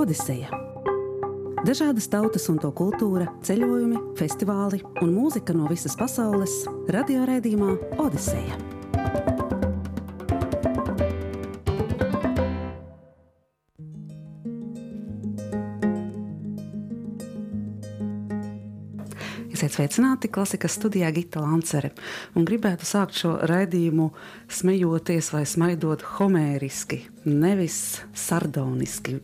Odiseja. Dažādas tautas un to kultūra, ceļojumi, festivāli un mūzika no visas pasaules - radioraidījumā Odiseja. Esiet sveicināti klasikas studijā Gita Lancere. Un gribētu sākt šo raidījumu smejoties vai smaidot homēriski, nevis sardoniski.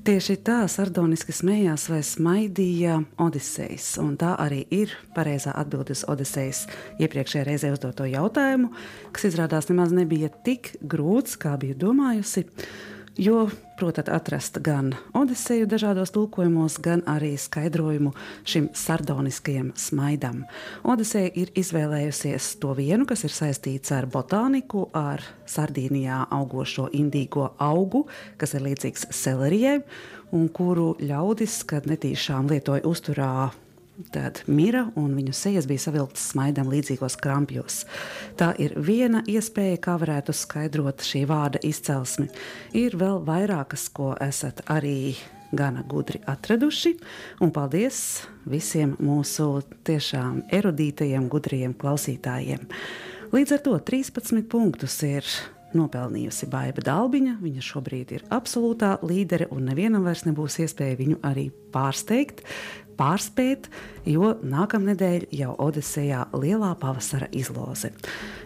Tieši tā sardoniski smējās vai smaidīja Odisejas, un tā arī ir pareizā atbilde uz Odisejas iepriekšējā reizē uzdoto jautājumu, kas izrādās nemaz nebija tik grūts, kā bija domājusi. Jo, protams, atrast gan Odiseju dažādos tulkojumos, gan arī skaidrojumu šim sardoniskajam smaidam. Odiseja ir izvēlējusies to vienu, kas ir saistīts ar botāniku, ar Sardīnijā augošo indīgo augu, kas ir līdzīgs selerijai, un kuru ļaudis, kad netīšām lietoja uzturā Tad mira un viņu sejas bija savilktas smaidam līdzīgos krampjos. Tā ir viena iespēja, kā varētu skaidrot šī vārda izcelsmi. Ir vēl vairākas, ko esat arī gana gudri atraduši. Un paldies visiem mūsu tiešām erudītajiem, gudriem klausītājiem. Līdz ar to 13 punktus ir nopelnījusi Baiva Dalbiņa. Viņa šobrīd ir absolūtā līdere, un nevienam vairs nebūs iespēja viņu arī pārsteigt pārspēt, jo nākamnedēļ jau Odisejā lielā pavasara izloze.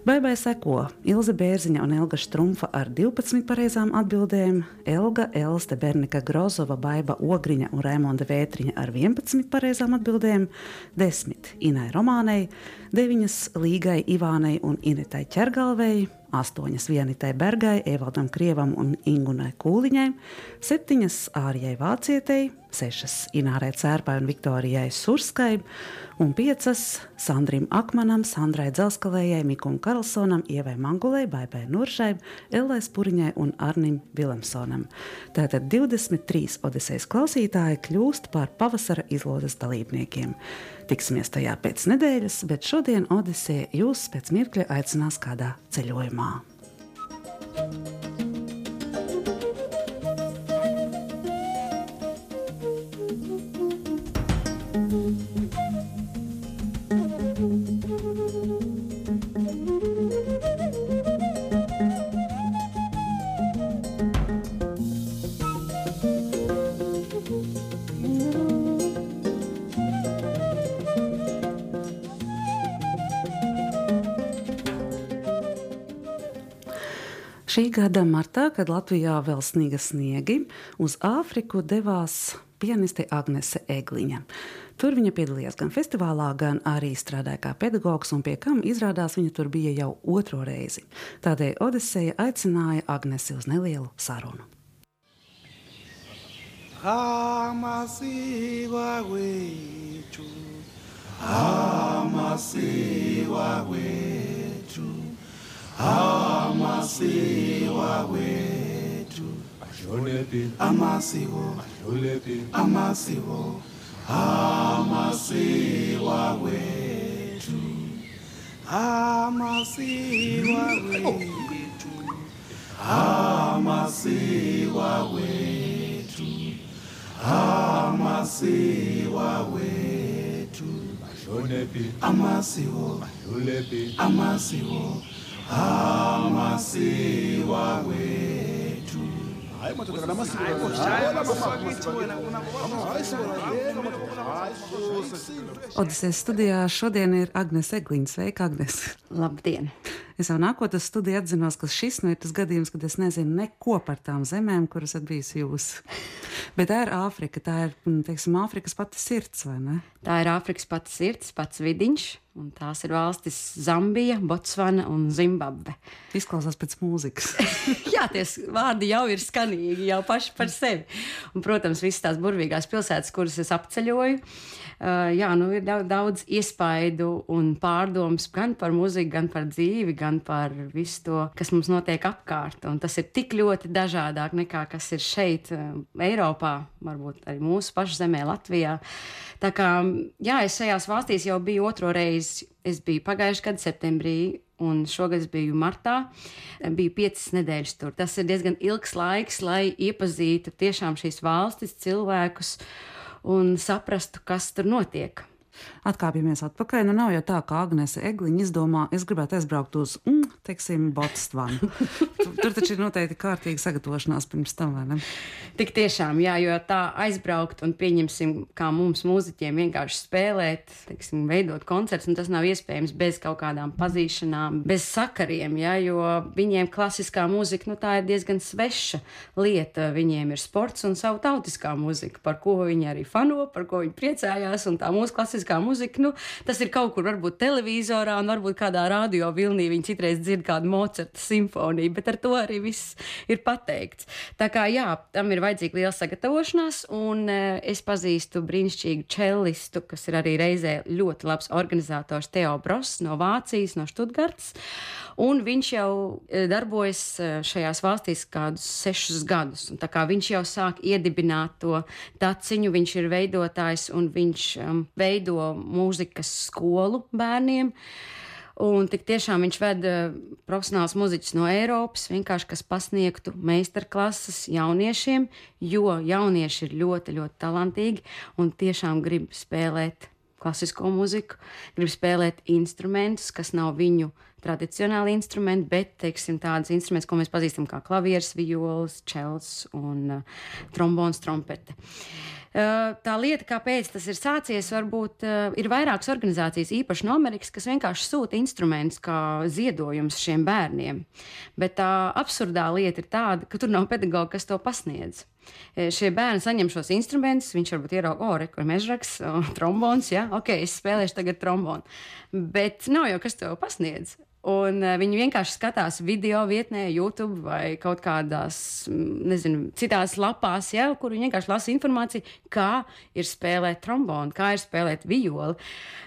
Baibai seko. Ilze Bērziņa un Elga Štrumfa ar 12 pareizām atbildēm, Elga, Elste Bernika Grozova, Baiba Ogriņa un Raimonda Vētriņa ar 11 pareizām atbildēm, 10 Inai Romānei, 9 Līgai Ivānai un Inetai Ķergalvei, astoņas Vienitai Bergai, Evaldam Krievam un Ingunai Kūliņai, septiņas Ārijai Vācietei, sešas Inārai Cērpai un Viktorijai Surskai, un piecas Sandrim Akmanam, Sandrai Dzelskalējai, Mikum Karlsonam, Ievai Mangulai, Baibai Nuršai, Ellai Spuriņai un Arnim Vilemsonam. Tātad 23 Odisejas klausītāji kļūst par pavasara izlozes dalībniekiem. Tiksimies tajā pēc nedēļas, bet šodien Odiseja jūs pēc mirkļa aicinās kādā ceļojumā. Šī gada martā, kad Latvijā vēl sniega sniegi, uz Āfriku devās pianiste Agnese Egliņa. Tur viņa piedalījās gan festivālā, gan arī strādāja kā pedagogs, un pie kam izrādās viņa tur bija jau otro reizi. Tādēļ Odiseja aicināja Agnesi uz nelielu sarunu. amasiko akwethu amasiko amasiwa wethu amasiwa wethu amasiwa wethu amasiwa wethu badlulephi amasiwo badlulephi amasiwo amasiwa wethu amasiko amasiko akwethu hayi madodana namasiko Odisejas studijā šodien ir Agnēs Egliņa. Sveika, Agnēs! Labdien! Es jau nākot uz studiju atzinos, ka šis nu ir tas gadījums, kad es nezinu neko par tām zemēm, kuras esat bijis jūs. Bet tā ir Āfrika, tā ir, teiksim, Āfrikas pati sirds, vai ne? Tā ir Āfrikas pats sirds, pats vidiņš, un tās ir valstis Zambija, Botsvana un Zimbabve. Izklausās pēc mūzikas. Jā, tie vārdi jau ir skanīgi, jau paši par sevi. Un, protams, visas tās burvīgās pilsētas, kuras es apceļoju, jā, nu, ir daudz, daudz iespaidu un pārdomas gan par mūziku, gan par dzīvi, gan par visu to, kas mums notiek apkārt. Un tas ir tik ļoti dažādāk nekā kas ir šeit, uh, Eiropā, varbūt arī mūsu pašu zemē, Latvijā. Tā kā jā, es šajās valstīs jau biju otro reizi. Es biju pagājušā gada septembrī un šogad es biju martā. Biju piecas nedēļas tur. Tas ir diezgan ilgs laiks, lai iepazītu tiešām šīs valstis, cilvēkus un saprastu, kas tur notiek. Atkāpjamies atpakaļ. Nu, nav jau tā, ka Agnese Egliņa izdomā, es gribētu aizbraukt uz, mm, teiksim, Botsvanu. Tur taču ir noteikti kārtīga sagatavošanās pirms tam, vai ne? Tik tiešām, jā, jo tā aizbraukt un pieņemsim, kā mums mūziķiem vienkārši spēlēt, teiksim, veidot koncerts, un tas nav iespējams bez kaut kādām pazīšanām, bez sakariem, jā, jo viņiem klasiskā mūzika, nu tā ir diezgan sveša lieta. Viņiem ir sports un savu tautiskā mūzika, par ko viņi arī fano, par ko viņi priecājās, un tā mūsu klasiskā klasiskā muzika, nu, tas ir kaut kur varbūt televizorā, un varbūt kādā radio vilnī viņi citreiz dzird kādu Mocerta simfoniju, bet ar to arī viss ir pateikts. Tā kā jā, tam ir vajadzīga liela sagatavošanās, un e, es pazīstu brīnišķīgu čelistu, kas ir arī reizē ļoti labs organizators Teo Bross no Vācijas, no Študgartas, un viņš jau e, darbojas e, šajās valstīs kādus sešus gadus, un tā kā viņš jau sāk iedibināt to taciņu, viņš ir veidotājs un viņš um, veido veido mūzikas skolu bērniem. Un tik tiešām viņš veda profesionāls muzeķis no Eiropas, vienkārši kas pasniegtu meistarklases jauniešiem, jo jaunieši ir ļoti, ļoti talantīgi un tiešām grib spēlēt klasisko muziku, grib spēlēt instrumentus, kas nav viņu tradicionāli instrumenti, bet, teiksim, tādas instrumentus, ko mēs pazīstam kā klavieres, violas, čels un uh, trombons, trompete. Uh, tā lieta, kāpēc tas ir sācies, varbūt eh, ir vairākas organizācijas, īpaši no Amerikas, kas vienkārši sūta instrumentus kā ziedojums šiem bērniem. Bet tā absurdā lieta ir tāda, ka tur nav pedagoga, kas to pasniedz. Eh, šie bērni saņem šos instrumentus, viņš varbūt ierauga, oh, kur mežraks, trombons, ja, ok, es spēlēšu tagad trombonu. Bet nav jau kas to pasniedz. Un uh, viņi vienkārši skatās video vietnē, YouTube vai kaut kādās, nezinu, citās lapās, ja, kur viņi vienkārši lasa informāciju, kā ir spēlēt trombonu, kā ir spēlēt violi.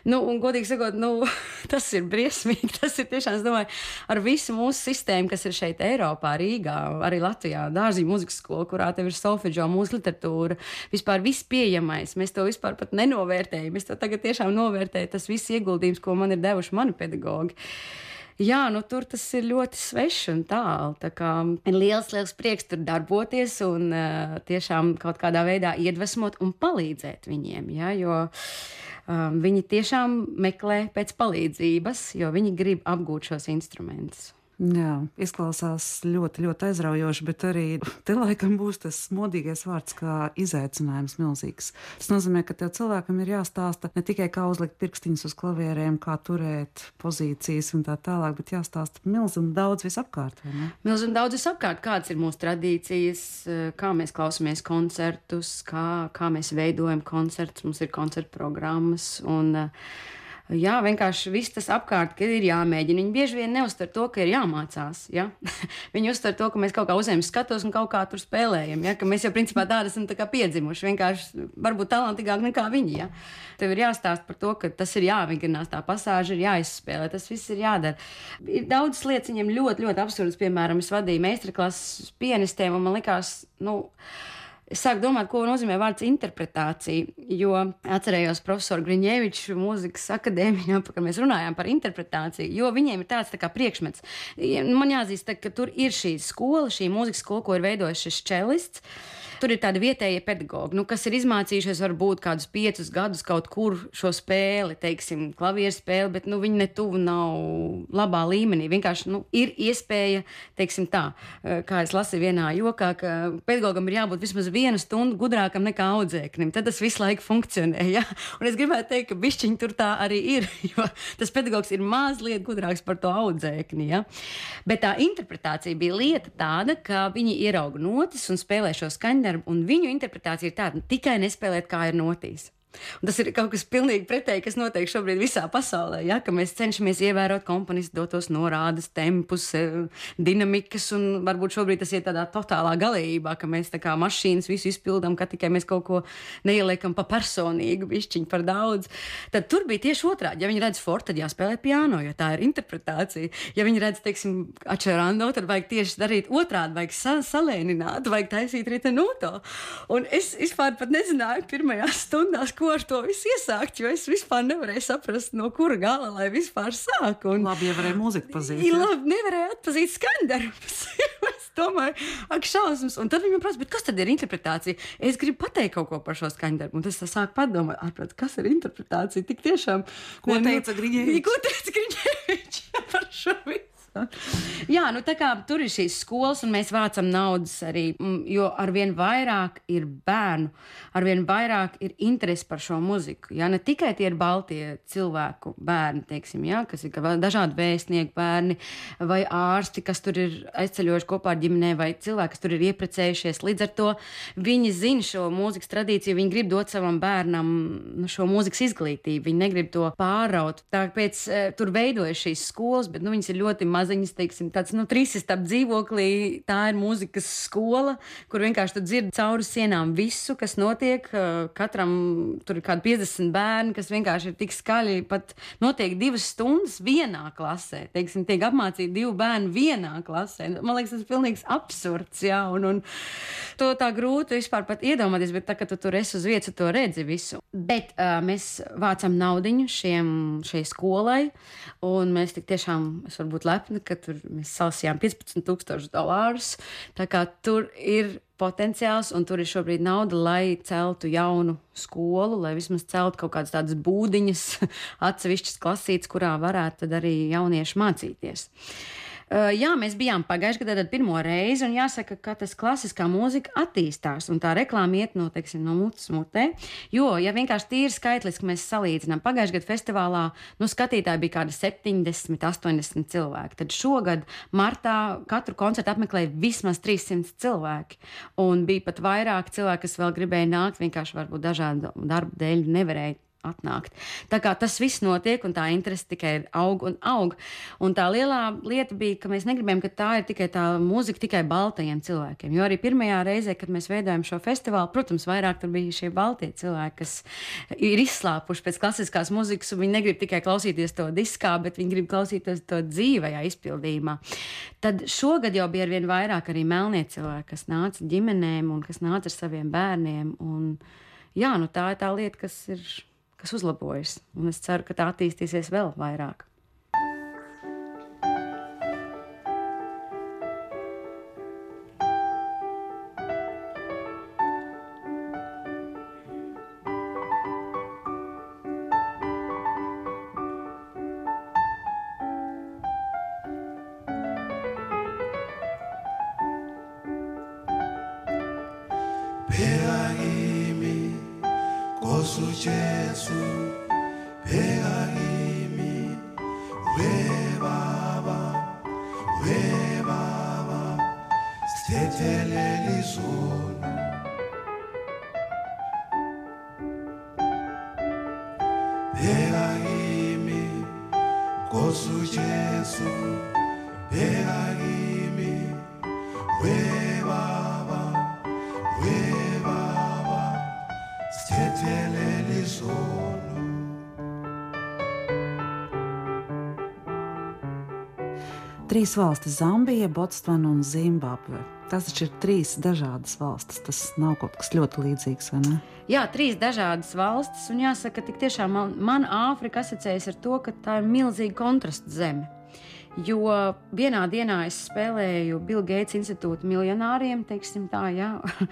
Nu, un, godīgi sakot, nu, tas ir briesmīgi. Tas ir tiešām, es domāju, ar visu mūsu sistēmu, kas ir šeit Eiropā, Rīgā, arī Latvijā, dārziņu mūzikas skola, kurā tev ir solfeģo mūsu literatūra, vispār viss pieejamais. Mēs to vispār pat nenovērtējam. Es to tagad tiešām novērtēju, tas viss ieguldījums, ko man ir devuši mani pedagogi jā, nu, tur tas ir ļoti svešs un tālu. Tā kā ir liels, liels prieks tur darboties un uh, tiešām kaut kādā veidā iedvesmot un palīdzēt viņiem. Jā, jo um, viņi tiešām meklē pēc palīdzības, jo viņi grib apgūt šos instrumentus. Jā, izklausās ļoti, ļoti aizraujoši, bet arī te laikam būs tas modīgais vārds, kā izaicinājums milzīgs. Tas nozīmē, ka tev cilvēkam ir jāstāsta ne tikai kā uzlikt pirkstiņus uz klavierēm, kā turēt pozīcijas un tā tālāk, bet jāstāsta milzīgi daudz visapkārt. Milzīgi daudz visapkārt, kādas ir mūsu tradīcijas, kā mēs klausāmies koncertus, kā, kā mēs veidojam koncertus, mums ir koncertu programmas. Un, uh, Jā, vienkārši viss tas apkārt, ka ir jāmēģina. Viņi bieži vien neuztver to, ka ir jāmācās. Ja? viņi uztver to, ka mēs kaut kā uzņemam skatos un kaut kā tur spēlējam. Ja? Ka mēs jau principā tādi esam tā piedzimuši, vienkārši varbūt talantīgāk nekā viņi. Ja? Tev ir jāstāsta par to, ka tas ir jāvingrinās, tā pasāža ir jāizspēlē, tas viss ir jādara. Ir daudz lietas viņiem ļoti, ļoti absurdas. Piemēram, es vadīju meistarklases pianistiem un man likās, nu, Es sāku domāt, ko nozīmē vārds interpretācija. Jo atcerējos profesoru Griņēviču mūzikas akadēmijā, kad mēs runājām par interpretāciju. Jo viņiem ir tāds tā kā priekšmets. Man jāzīst, ka tur ir šī skola, šī mūzikas skola, ko ir veidojis šis čelists. Tur ir tādi vietējie pedagoģi, nu, kas ir izmācījušies varbūt kādus piecus gadus kaut kur šo spēli, teiksim, klavieru spēli, bet nu, viņi ne tuvu nav labā līmenī. Vienkārši nu, ir iespēja, teiksim, tā, kā es lasīju vienā jokā, ka pedagogam ir jābūt vismaz vienu stundu gudrākam nekā audzēknim. Tad tas visu laiku funkcionē. Ja? Un es gribētu teikt, ka bišķiņi tur tā arī ir, jo tas pedagogs ir mazliet gudrāks par to audzēkni. Ja? Bet tā interpretācija bija lieta tāda, ka viņi ierauga notis un spēlē šo skaņdarbu, un viņu interpretācija ir tāda, tikai nespēlēt kā ir notīs. Un tas ir kaut kas pilnīgi pretēji, kas notiek šobrīd visā pasaulē. Ja? Ka mēs cenšamies ievērot komponistu dotos norādes, tempus, e, dinamikas, un varbūt šobrīd tas ir tādā totālā galējībā, ka mēs tā kā mašīnas visu izpildām, ka tikai mēs kaut ko neieliekam pa personīgu, višķiņu par daudz. Tad tur bija tieši otrādi. Ja viņi redz forte, tad jāspēlē piano, jo tā ir interpretācija. Ja viņi redz, teiksim, atšķirāndo, tad vajag tieši darīt otrādi, vajag sa salēnināt, vajag taisīt ritenuto. Un es vispār pat nezināju pirmajās stundās, ko ar to visu iesākt, jo es vispār nevarēju saprast, no kura gala lai vispār sāku. Un, labi, ja varēja mūziku pazīt. Ja labi, nevarēja atpazīt skandarbus. es domāju, ak, šausmas. Un tad viņi man prasa, kas tad ir interpretācija? Es gribu pateikt kaut ko par šo skaņdarbu. Un tas sāk padomāt, ārprāt, kas ir interpretācija. Tik tiešām. Ko teica Griņēvičs? Ko teica Griņēvičs par šo visu? Jā, nu tā kā tur ir šīs skolas, un mēs vācam naudas arī, mm, jo arvien vairāk ir bērnu, arvien vairāk ir interesi par šo muziku. Jā, ne tikai tie ir baltie cilvēku bērni, teiksim, jā, kas ir dažādi vēstnieku bērni, vai ārsti, kas tur ir aizceļojuši kopā ar ģimenē, vai cilvēki, kas tur ir ieprecējušies. Līdz ar to viņi zina šo mūzikas tradīciju, viņi grib dot savam bērnam nu, šo mūzikas izglītību, viņi negrib to pāraut. Tāpēc e, tur veidojas šīs skolas, bet nu, viņas ir ļoti maziņas, teiksim, tāds nu, trīsistab dzīvoklī. Tā ir mūzikas skola, kur vienkārši tu dzirdi cauri sienām visu, kas notiek. Katram tur ir kādi 50 bērni, kas vienkārši ir tik skaļi. Pat notiek divas stundas vienā klasē. Teiksim, tiek apmācīti divi bērni vienā klasē. Man liekas, tas ir pilnīgs absurds. Jā, un, un to tā grūti vispār iedomāties, bet tā, ka tu tur esi uz vietas, to redzi visu. Bet uh, mēs vācam naudu šiem, šai skolai, un mēs tik tiešām, es varu būt lepni, ka tur mēs salasījām 15,000 dolārus. Tā kā tur ir potenciāls, un tur ir šobrīd nauda, lai celtu jaunu skolu, lai vismaz celtu kaut kādas tādas būdiņas, atsevišķas klasītes, kurā varētu arī jaunieši mācīties. Uh, jā, mēs bijām pagājušajā gadā pirmo reizi, un jāsaka, ka tas klasiskā mūzika attīstās, un tā reklāma iet no, teiksim, no mutes mutē. Jo, ja vienkārši tīri skaitliski mēs salīdzinām, pagājušajā gadā festivālā nu, skatītāji bija kādi 70, 80 cilvēki. Tad šogad martā katru koncertu apmeklēja vismaz 300 cilvēki, un bija pat vairāk cilvēki, kas vēl gribēja nākt, vienkārši varbūt dažādu darbu dēļ nevarēja atnākt. Tā kā tas viss notiek, un tā interese tikai aug un aug. Un tā lielā lieta bija, ka mēs negribējām, ka tā ir tikai tā mūzika tikai baltajiem cilvēkiem. Jo arī pirmajā reizē, kad mēs veidojam šo festivālu, protams, vairāk tur bija šie baltie cilvēki, kas ir izslāpuši pēc klasiskās mūzikas, un viņi negrib tikai klausīties to diskā, bet viņi grib klausīties to dzīvajā izpildījumā. Tad šogad jau bija arvien vairāk arī melnie cilvēki, kas nāca ģimenēm un kas nāca ar saviem bērniem. Un, jā, nu tā ir tā lieta, kas ir kas uzlabojas. Un es ceru, ka tā attīstīsies vēl vairāk. Trīs valstis - Zambija, Botsvana un Zimbabve. Tas taču ir trīs dažādas valstis. Tas nav kaut kas ļoti līdzīgs, vai ne? Jā, trīs dažādas valstis. Un jāsaka, ka tiešām man, man Āfrika asociējas ar to, ka tā ir milzīga kontrasta zeme. Jo vienā dienā es spēlēju Bill Gates institūta miljonāriem, teiksim tā, jā,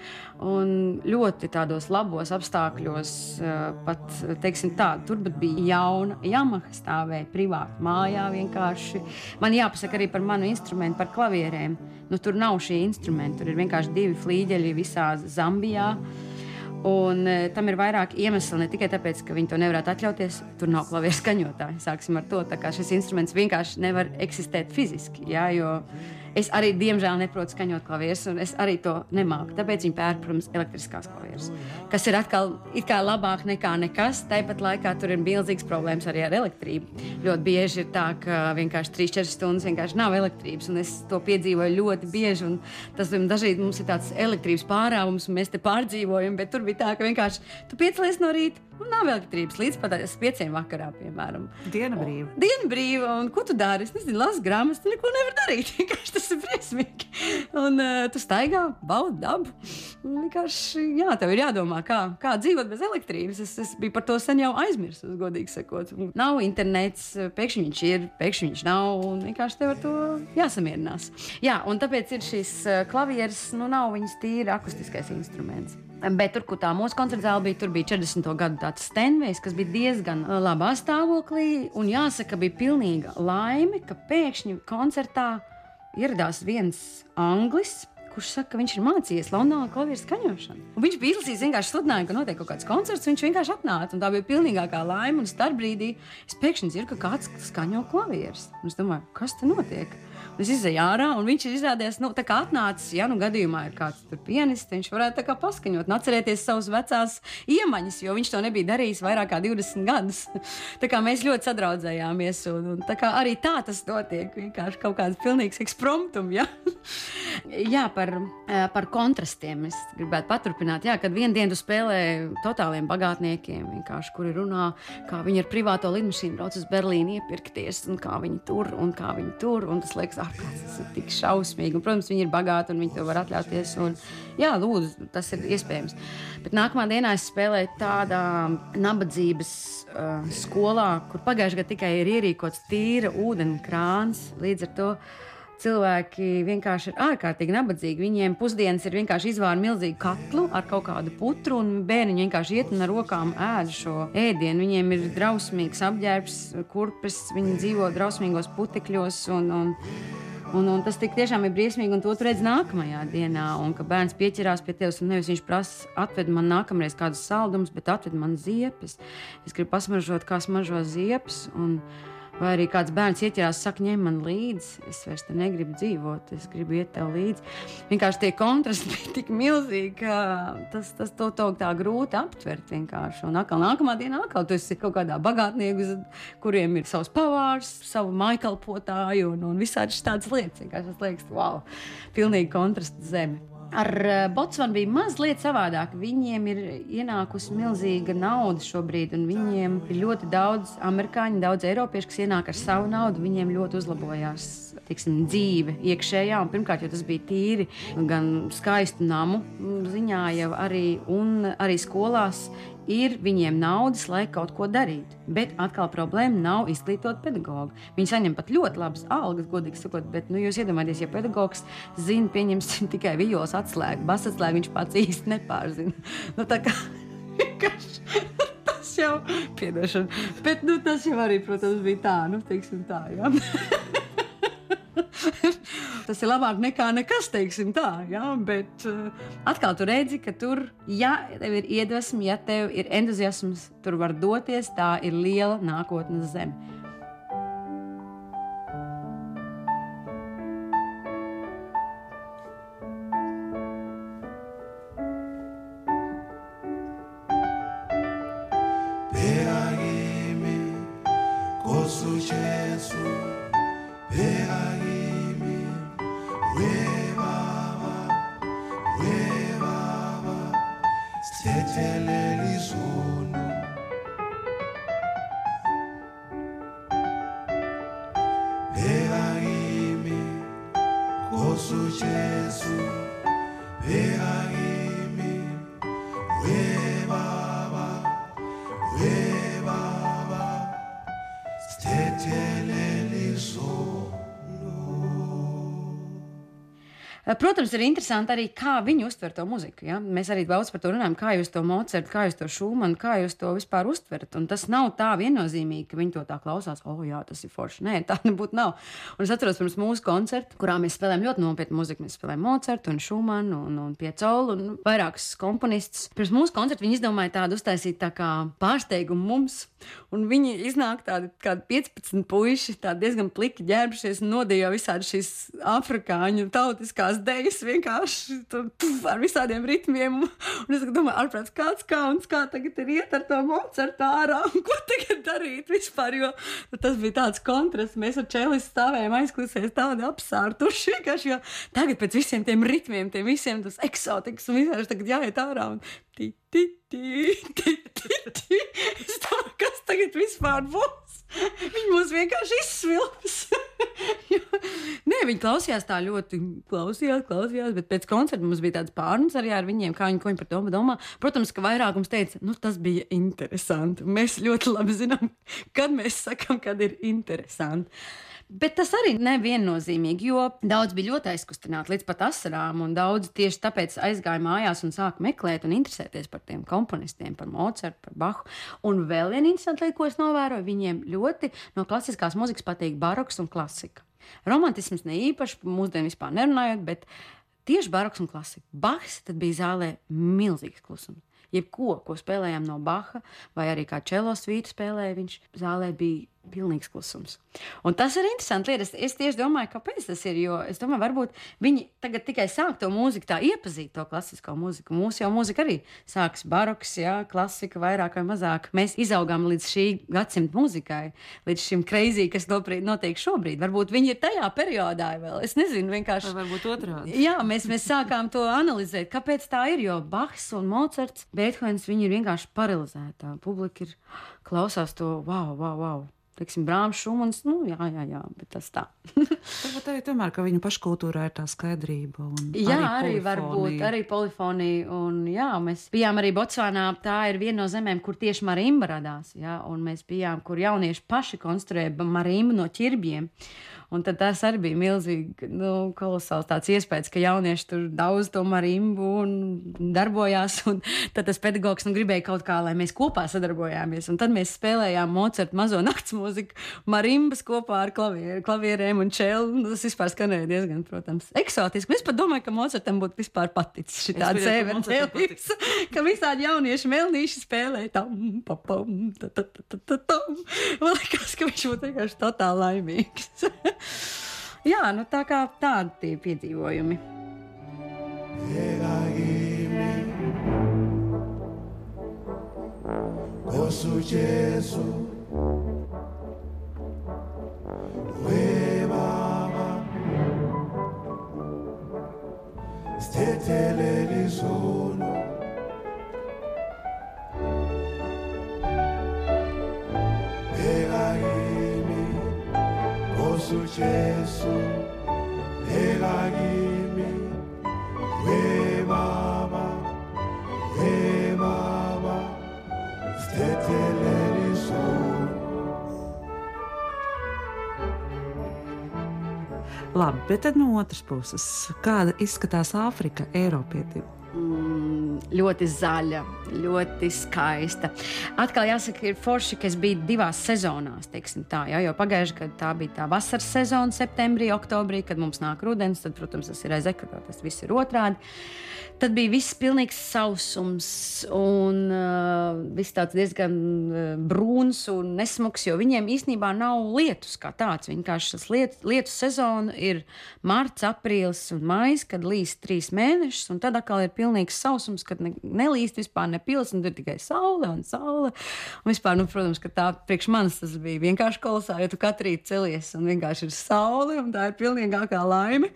un ļoti tādos labos apstākļos, eh, pat, teiksim tā, tur bija jauna Yamaha stāvēja privāti mājā vienkārši. Man jāpasaka arī par manu instrumentu, par klavierēm. Nu, tur nav šī instrumenta, tur ir vienkārši divi flīģeļi visā Zambijā. Un, e, tam ir vairāk iemeslu, ne tikai tāpēc, ka viņi to nevarētu atļauties. Tur nav klavieru skaņotāji. Sāksim ar to, ka šis instruments vienkārši nevar eksistēt fiziski. Jā, jo Es arī, diemžēl, neprotu skaņot klavierus, un es arī to nemāku. Tāpēc viņi pērk, protams, elektriskās klavierus, kas ir atkal labāk nekā nekas. Tāpat laikā tur ir milzīgs problēmas arī ar elektrību. Ļoti bieži ir tā, ka vienkārši 3-4 stundas vienkārši nav elektrības, un es to piedzīvoju ļoti bieži. Tas dažreiz mums ir tāds elektrības pārāvums, un mēs te pārdzīvojam, bet tur bija tā, ka vienkārši tu piecelies no rīta. Un nav elektrības līdz pat pieciem vakarā, piemēram. Diena brīva. Diena brīva, un ko tu dari? Es nezinu, lasu grāmatas, tu neko nevari darīt. Vienkārši tas tas ir briesmīgi. Un uh, tu staigā, baudi dabu. Vienkārši, jā, tev ir jādomā, kā, kā dzīvot bez elektrības. Es, es biju par to sen jau aizmirsis, godīgi sakot. Nav internets, pēkšņi viņš ir, pēkšņi viņš nav. Un vienkārši tev ar to jāsamierinās. Jā, un tāpēc ir šīs klavieres, nu nav viņas tīri akustiskais instruments. Bet tur, kur tā mūsu koncerta zāle bija, tur bija 40. gadu tāds stenvejs, kas bija diezgan labā stāvoklī. Un jāsaka, bija pilnīga laime, ka pēkšņi koncertā ieradās viens anglis. Kurš saka, ka viņš ir mācījies Londonā klavieru skaņošanu? Un viņš bija izlasījis, vienkārši sludināja, ka notiek kaut kāds koncerts. Viņš vienkārši atnāca, tā bija pilnīgākā laime. Un starp brīdī es pēkšņi dzirdu, ka kāds skaņo klavierus. Un es domāju, kas te notiek? Es izēju ārā, un viņš ir izrādījies, nu, tā kā atnācis, ja nu gadījumā ir kāds tur pianists, viņš varētu tā kā paskaņot, atcerēties savas vecās iemaņas, jo viņš to nebija darījis vairāk kā 20 gadus. tā kā mēs ļoti sadraudzējāmies, un, un tā kā arī tā tas notiek, vienkārši kaut kāds pilnīgs ekspromptum, ja? jā, par, eh, par kontrastiem es gribētu paturpināt, jā, kad vienu dienu spēlē totāliem bagātniekiem, vienkārši, kuri runā, kā viņi ar privāto lidmašīnu brauc uz Berlīnu iepirkties, un kā viņi tur, un kā viņi tur, un tas liekas ārkārtīgi tas ir tik šausmīgi. Un, protams, viņi ir bagāti un viņi to var atļauties. Un, jā, lūdzu, tas ir iespējams. Bet nākamā dienā es spēlēju tādā nabadzības uh, skolā, kur pagājušajā gadā tikai ir ierīkots tīra ūdens krāns. Līdz ar to cilvēki vienkārši ir ārkārtīgi nabadzīgi. Viņiem pusdienas ir vienkārši izvāra milzīgu katlu ar kaut kādu putru, un bērni vienkārši iet un ar rokām ēd šo ēdienu. Viņiem ir drausmīgs apģērbs, kurpes, viņi dzīvo drausmīgos putekļos. Un, un, Un, un tas tiešām ir briesmīgi, un to redz nākamajā dienā. Un ka bērns pieķerās pie tevis, un nevis viņš prasa, atved man nākamreiz kādus saldumus, bet atved man ziepes. Es gribu pasmaržot, kā smaržo ziepes. Un, Vai arī kāds bērns ieķerās, saka, ņem man līdzi, es vairs te negribu dzīvot, es gribu iet tev līdzi. Vienkārši tie kontrasti bija tik milzīgi, ka tas, tas to, to tā grūti aptvert vienkārši. Un atkal nākamā dienā atkal tu esi kaut kādā bagātnieku, kuriem ir savs pavārs, savu maikalpotāju un, un visādi tādas lietas. Vienkārši tas liekas, wow, pilnīgi kontrasta zeme. Ar eh, Botsvanu bija mazliet savādāk. Viņiem ir ienākusi milzīga nauda šobrīd, un viņiem ir ļoti daudz amerikāņu, daudz eiropiešu, kas ienāk ar savu naudu. Viņiem ļoti uzlabojās tiksim, dzīve iekšējā. Un, pirmkārt, jo tas bija tīri gan skaistu namu ziņā, jau arī, arī skolās ir viņiem naudas, lai kaut ko darītu. Bet atkal problēma nav izglītot pedagogu. Viņi saņem pat ļoti labas algas, godīgi sakot, bet nu, jūs iedomājieties, ja pedagogs zina, pieņemsim tikai vijos atslēgu, basa atslēgu, viņš pats īsti nepārzina. Nu, tā kā tas jau ir piedošana. Bet nu, tas jau arī, protams, bija tā, nu, teiksim tā. Ja? Tas ir labāk nekā nekas, teiksim tā. Ja? Bet uh, atkal tu redzi, ka tur, ja tev ir iedvesma, ja tev ir entuziasms, tur var doties, tā ir liela nākotnes zeme. Protams, ir interesanti arī, kā viņi uztver to muziku. Ja? Mēs arī daudz par to runājam, kā jūs to Mocertu, kā jūs to Šumanu, kā jūs to vispār uztverat. Un tas nav tā viennozīmīgi, ka viņi to tā klausās, oh, jā, tas ir forši. Nē, tā nebūtu nav. Un es atceros pirms mūsu koncerta, kurā mēs spēlējām ļoti nopietnu muziku. Mēs spēlējām Mocertu un Šumanu un, un Piecolu un vairākus komponistus. Pirms mūsu koncerta viņi izdomāja tādu uztaisīt tā kā pārsteigumu mums. Un viņi iznāk tādi 15 puiši, tādi diezgan pliki ģērbšies un nodīja visādi šīs afrikāņu tautiskās tās dejas vienkārši tur, puf, ar visādiem ritmiem. Un es domāju, ārprāts, kāds kauns, kā tagad ir iet ar to monētu ārā un ko tagad darīt vispār. Jo tas bija tāds kontrasts. Mēs ar Čēlis stāvējām aizklausēs tādi apsārtuši vienkārši, jo tagad pēc visiem tiem ritmiem, tiem visiem tas eksotikas un visādi tagad jāiet ārā. Un, Es domāju, kas tagad vispār būs? Viņi mūs vienkārši izsvilps. Nē, viņi klausījās tā ļoti, klausījās, klausījās, bet pēc koncerta mums bija tāds pārunas arī ar viņiem, kā viņi, viņi par to domā. Protams, ka vairākums teica, nu tas bija interesanti. Mēs ļoti labi zinām, kad mēs sakām, kad ir interesanti. Bet tas arī neviennozīmīgi, jo daudz bija ļoti aizkustināti līdz pat asarām, un daudz tieši tāpēc aizgāja mājās un sāka meklēt un interesēties par tiem komponistiem, par Mocartu, par Bahu. Un vēl viena interesanta lieta, ko es novēroju, viņiem ļoti no klasiskās muzikas patīk baroks un klasika. Romantisms ne īpaši, mūsdienu vispār nerunājot, bet tieši baroks un klasika. Bahs tad bija zālē milzīgs klusums. Jebko, ko spēlējām no Baha, vai arī kā čelo svītu spēlēja, viņš zālē bija pilnīgs klusums. Un tas ir interesanti. Lieta. Es, es tieši domāju, kāpēc tas ir. Jo es domāju, varbūt viņi tagad tikai sāk to mūziku, tā iepazīt to klasisko mūziku. Mūsu jau mūzika arī sākas baroks, jā, klasika vairāk vai mazāk. Mēs izaugām līdz šī gadsimta mūzikai, līdz šim kreizī, kas notiek šobrīd. Varbūt viņi ir tajā periodā vēl. Es nezinu, vienkārši. Vai varbūt otrādi. Jā, mēs, mēs sākām to analizēt. Kāpēc tā ir? Jo Bahs un Mocards, Beethovens, viņi ir vienkārši paralizētā. Publika ir klausās to wow, wow, wow teiksim, Brāmas, Šumans. Nu, jā, jā, jā, bet tas tā. Tāpat arī tomēr, ka viņu paškultūrā ir tā skaidrība. Jā, arī, arī varbūt arī polifonija. Un, jā, mēs bijām arī Botsvānā. Tā ir viena no zemēm, kur tieši marimba radās. Jā, un mēs bijām, kur jaunieši paši konstruēja marimbu no ķirbjiem. Un tas arī bija milzīgi, nu, kolosāls tāds iespējas, ka jaunieši tur daudz to marimbu un darbojās. Un tad tas pedagogs nu, gribēja kaut kā, lai mēs kopā sadarbojāmies. Un tad mēs spēlējām Mocartu mazo nakts mūziku, marimbas kopā ar klavier, klavierēm un čēlu. Nu, tas vispār skanēja diezgan, protams, eksotiski. Es pat domāju, ka Mocartam būtu vispār paticis šī tāda sēvertēlis, ka visādi jaunieši melnīši spēlē tam, papam, ta, ta, ta, ta, ta, tam. Man liekas, ka viņš būtu vienkārši totāli laimīgs. Jā, nu tā kā tādi tie piedzīvojumi. Osu Jesu. We baba Stethelele izono Yesu Jesu Ela kimi We baba We baba Steteleli son Labi, bet tad no otras puses, kāda izskatās Āfrika Eiropietiem? Ļoti zaļa, ļoti skaista. Atkal jāsaka, ir forši, ka es biju divās sezonās. Tā, ja, jo pagājušajā gadā tā bija tā vasaras sezona, septembrī, oktobrī, kad mums nāk rudens. Tad, protams, tas ir aiz ekvatora, tas viss ir otrādi. Tad bija viss pilnīgs sausums un uh, viss tāds diezgan uh, brūns un nesmugs, jo viņiem īstenībā nav lietus kā tāds. Vienkārši tas liet, lietu sezona ir marts, aprīlis un maijs, kad līst trīs mēnešus, un tad atkal ir pilnīgs sausums, kad ne, nelīst vispār nepils, un tur tikai saule un saule. Un vispār, nu, protams, ka tā priekš manis tas bija vienkārši kolosāli, jo tu katru rītu celies un vienkārši ir saule, un tā ir pilnīgākā laime.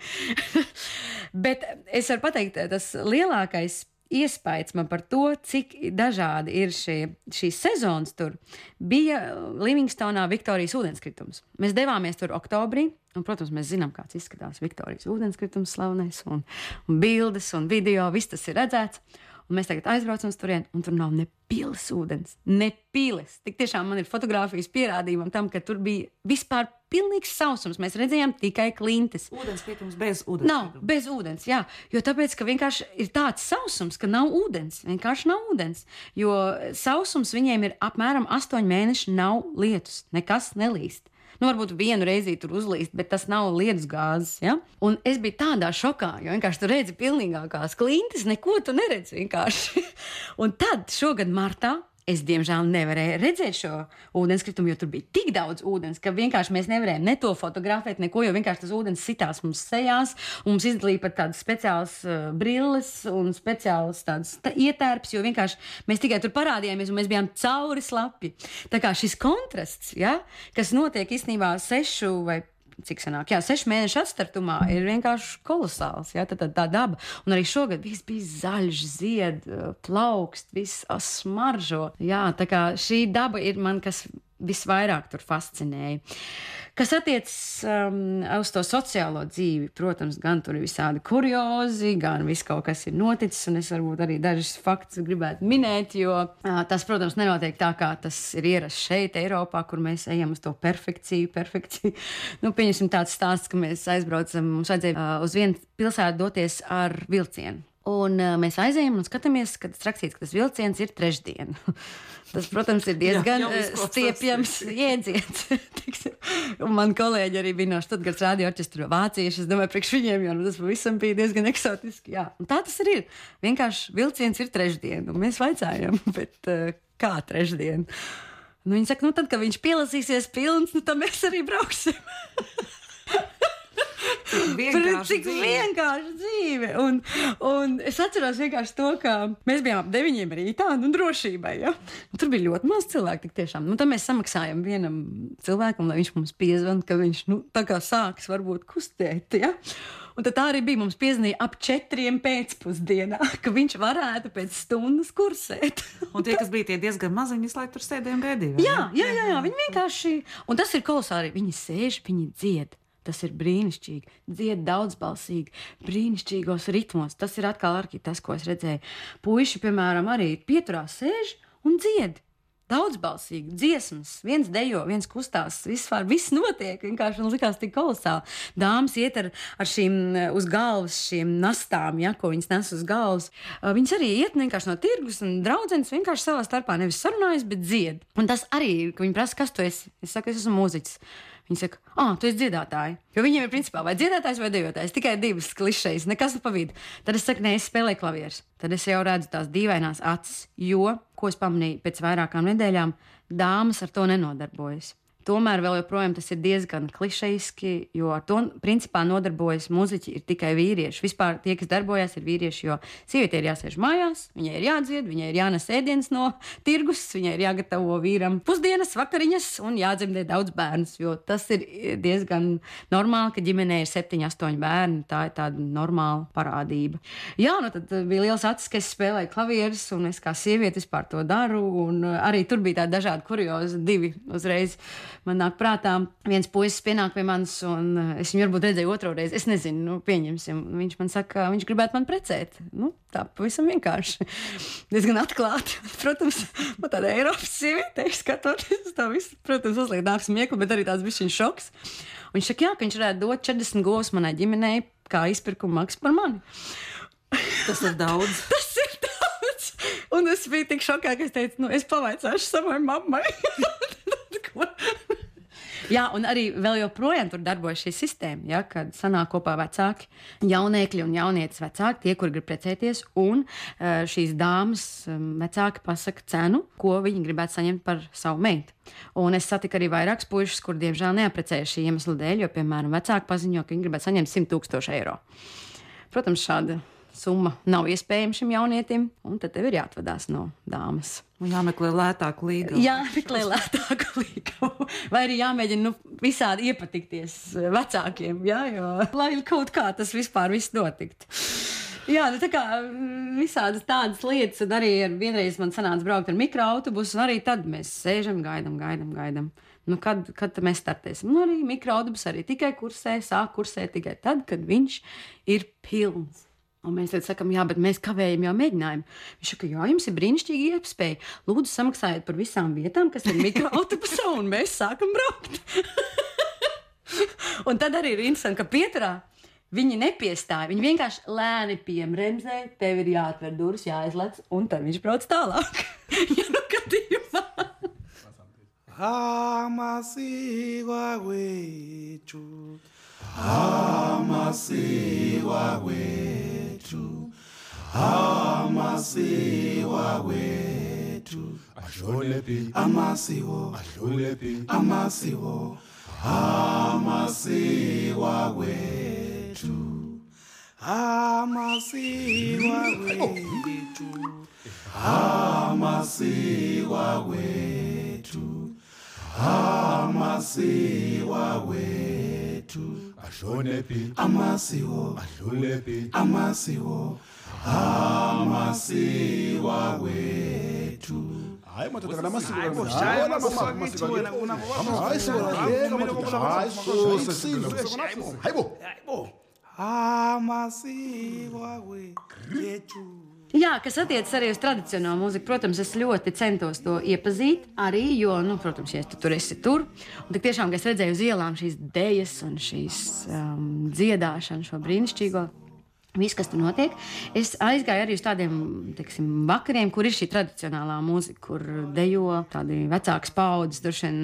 Bet es varu pateikt, tas lielākais iespējas man par to, cik dažādi ir šie, šīs sezonas tur, bija Livingstonā Viktorijas ūdenskritums. Mēs devāmies tur oktobrī, un, protams, mēs zinām, kāds izskatās Viktorijas ūdenskritums, slavenais, un, un bildes un video, viss tas ir redzēts. Un mēs tagad aizbraucam uz turieni, un tur nav ne pilas ūdens, ne pilas. Tik tiešām man ir fotografijas pierādījumi tam, ka tur bija vispār pilnīgs sausums. Mēs redzējām tikai klintis. Ūdens pietums bez ūdens. Nav, bez ūdens, jā. Jo tāpēc, ka vienkārši ir tāds sausums, ka nav ūdens. Vienkārši nav ūdens. Jo sausums viņiem ir apmēram astoņi mēneši, nav lietus, nekas nelīst. Nu, varbūt vienu reizi tur uzlīst, bet tas nav lietus gāzes. Ja? Un es biju tādā šokā, jo vienkārši tur redzi pilnīgākās klintis, neko tu neredzi vienkārši. un tad šogad martā Es, diemžēl, nevarēju redzēt šo ūdenskritumu, jo tur bija tik daudz ūdens, ka vienkārši mēs nevarējām ne to fotografēt, neko, jo vienkārši tas ūdens sitās mums sejās. Mums izdalīja pat tādas speciālas uh, brilles un speciālas tādas tā, ietērps, jo vienkārši mēs tikai tur parādījāmies un mēs bijām cauri slapi. Tā kā šis kontrasts, ja, kas notiek īstenībā sešu vai cik sanāk, jā, sešu mēnešu atstartumā ir vienkārši kolosāls. Jā, tā, tā, tā daba. Un arī šogad viss bija zaļš, zied, plaukst, viss smaržo. Jā, tā kā šī daba ir man kas visvairāk tur fascinēja. Kas attiecas um, uz to sociālo dzīvi, protams, gan tur ir visādi kuriozi, gan viss kaut kas ir noticis, un es varbūt arī dažus faktus gribētu minēt, jo uh, tas, protams, nenotiek tā, kā tas ir ierasts šeit, Eiropā, kur mēs ejam uz to perfekciju. perfekciju. nu, pieņemsim tāds stāsts, ka mēs aizbraucam, mums vajadzēja uh, uz vienu pilsētu doties ar vilcienu. Un uh, mēs aizējām un skatāmies, kad tas rakstīts, ka tas vilciens ir trešdien. tas, protams, ir diezgan Jā, izklausās. stiepjams jēdziens. Man kolēģi arī bija no Stuttgarts radio orķestra vācieši. Es domāju, priekš viņiem jau nu, tas pavisam bija diezgan eksotiski. Jā. Un tā tas arī ir. Vienkārši vilciens ir trešdien, un mēs vaicājam, bet uh, kā trešdien? Nu, viņi saka, nu tad, kad viņš pielasīsies pilns, nu tad mēs arī brauksim. Vienkārši cik dzīve. vienkārši dzīve. Un, un es atceros vienkārši to, ka mēs bijām ap deviņiem rītā, nu, drošībai. Ja? Un tur bija ļoti maz cilvēku. Tiešām. Nu, tad mēs samaksājam vienam cilvēkam, lai viņš mums piezvanītu, ka viņš nu, tā kā sāks varbūt kustēt. Ja? Un tā arī bija. Mums piezvanīja ap četriem pēcpusdienā, ka viņš varētu pēc stundas kursēt. Un tie, kas bija tie diezgan maziņi, visu laiku tur sēdēja un gaidīja. Jā, jā, jā, jā, viņi vienkārši. Un tas ir kolosāli. Viņi sēž, viņi dzied. Tas ir brīnišķīgi. Dzied daudzbalsīgi, brīnišķīgos ritmos. Tas ir atkal arī tas, ko es redzēju. Puisi, piemēram, arī pieturās, sēž un dzied. Daudzbalsīgi, dziesmas, viens dejo, viens kustās, vispār viss notiek. Vienkārši man likās tik kolosāli. Dāmas iet ar, ar šīm uz galvas, šīm nastām, ja, ko viņas nes uz galvas. Viņas arī iet vienkārši no tirgus un draudzenes vienkārši savā starpā nevis sarunājas, bet dzied. Un tas arī ka viņi prasa, kas tu esi. Es saku, es esmu mūziķis. Viņi saka, ah, tu esi dziedātāji. Jo viņiem ir principā vai dziedātājs vai dejotājs. Tikai divas klišejas, nekas pa vidu. Tad es saku, nē, es spēlēju klavierus. Tad es jau redzu tās dīvainās acis, jo, ko es pamanīju pēc vairākām nedēļām, dāmas ar to nenodarbojas. Tomēr vēl joprojām tas ir diezgan klišejiski, jo ar to principā nodarbojas muzeķi tikai vīrieši. Vispār tie, kas darbojas, ir vīrieši, jo sieviete ir jāsēž mājās, viņai ir jādzied, viņai ir jānes ēdienas no tirgus, viņai ir jāgatavo vīram pusdienas, vakariņas un jādzemdē daudz bērnu. Jo tas ir diezgan normāli, ka ģimenē ir septiņi, astoņi bērni. Tā ir tāda normāla parādība. Jā, nu tad bija liels acis, ka es spēlēju klavierus, un es kā sieviete vispār to daru. uh, Arī tur bija tādi dažādi kuriozi, divi uzreiz man nāk prātā. Viens puisis pienāk pie manis, un uh, es viņu varbūt redzēju otru reizi. Es nezinu, nu, pieņemsim. Viņš man saka, ka viņš gribētu man precēt. Nu, tā pavisam vienkārši. Diezgan atklāti. Protams, man tāda Eiropas sieviete, skatoties uz to visu, protams, uzliek nāks smieklu, bet arī tāds bija viņa šoks. Un viņš saka, jā, ka viņš varētu dot 40 govs manai ģimenei kā izpirkuma maksu par mani. Tas ir daudz. Tas ir daudz. Un es biju tik šokā, ka es teicu, nu, es pavaicāšu savai mammai. Ko? Jā, un arī vēl joprojām tur darbojas šī sistēma, ja, kad sanāk kopā vecāki, jauniekļi un jaunietes vecāki, tie, kur grib precēties, un eh, šīs dāmas um, vecāki pasaka cenu, ko viņi gribētu saņemt par savu meitu. Un es satiku arī vairākus puikas, kur diemžēl neaprecējuši šī iemesla dēļ, jo, piemēram, vecāki paziņo, ka viņi gribētu saņemt 100 tūkstoši eiro. Protams, šāda summa nav iespējama šim jaunietim, un tad tev ir jāatvadās no dāmas. Jāmeklē lētāku līgu. Jā, meklē lētāku līgumu. Vai arī jāmēģina nu, visādi iepatikties vecākiem, jā, jo, lai kaut kā tas vispār viss notiktu. Jā, nu, tā kā mm, visādas tādas lietas, un arī ar- vienreiz man sanāca braukt ar mikroautobusu, un arī tad mēs sēžam, gaidām, gaidām, gaidām. Nu, kad, kad mēs startēsim? Nu, arī mikroautobus arī tikai kursē, sāk kursēt tikai tad, kad viņš ir pilns. Un mēs tad sakām, jā, bet mēs kavējam jau mēģinājumu. Viņš saka, jā, jums ir brīnišķīgi iespēja. Lūdzu, samaksājiet par visām vietām, kas ir mikroautobusā, un mēs sākam braukt. un tad arī ir interesanti, ka pieturā viņi nepiestāja. Viņi vienkārši lēni piemremzē, tev ir jāatver durvis, jāizlec, un tad viņš brauc tālāk. ja nu gadījumā. amasiko wethu amasiko wethu amasiwa wethu adlulephi amasiko adlulephi amasiko amasiwa wetu, amasiwa wethu amasiwa wethu amasiwa wetu. ahlonephi amasiwo adlulephi amasiwo amasiwa wethu hayi madoda wethu Jā, kas attiecas arī uz tradicionālo mūziku, protams, es ļoti centos to iepazīt. Arī, jo, nu, protams, ja tu tur esi tur, un tik tiešām, ka es redzēju uz ielām šīs dēļas un šīs um, dziedāšanu, šo brīnišķīgo. Viss, kas tur notiek, es aizgāju arī uz tādiem teiksim, vakariem, kur ir šī tradicionālā mūzika, kur dejo tādi vecāki paudzes, droši vien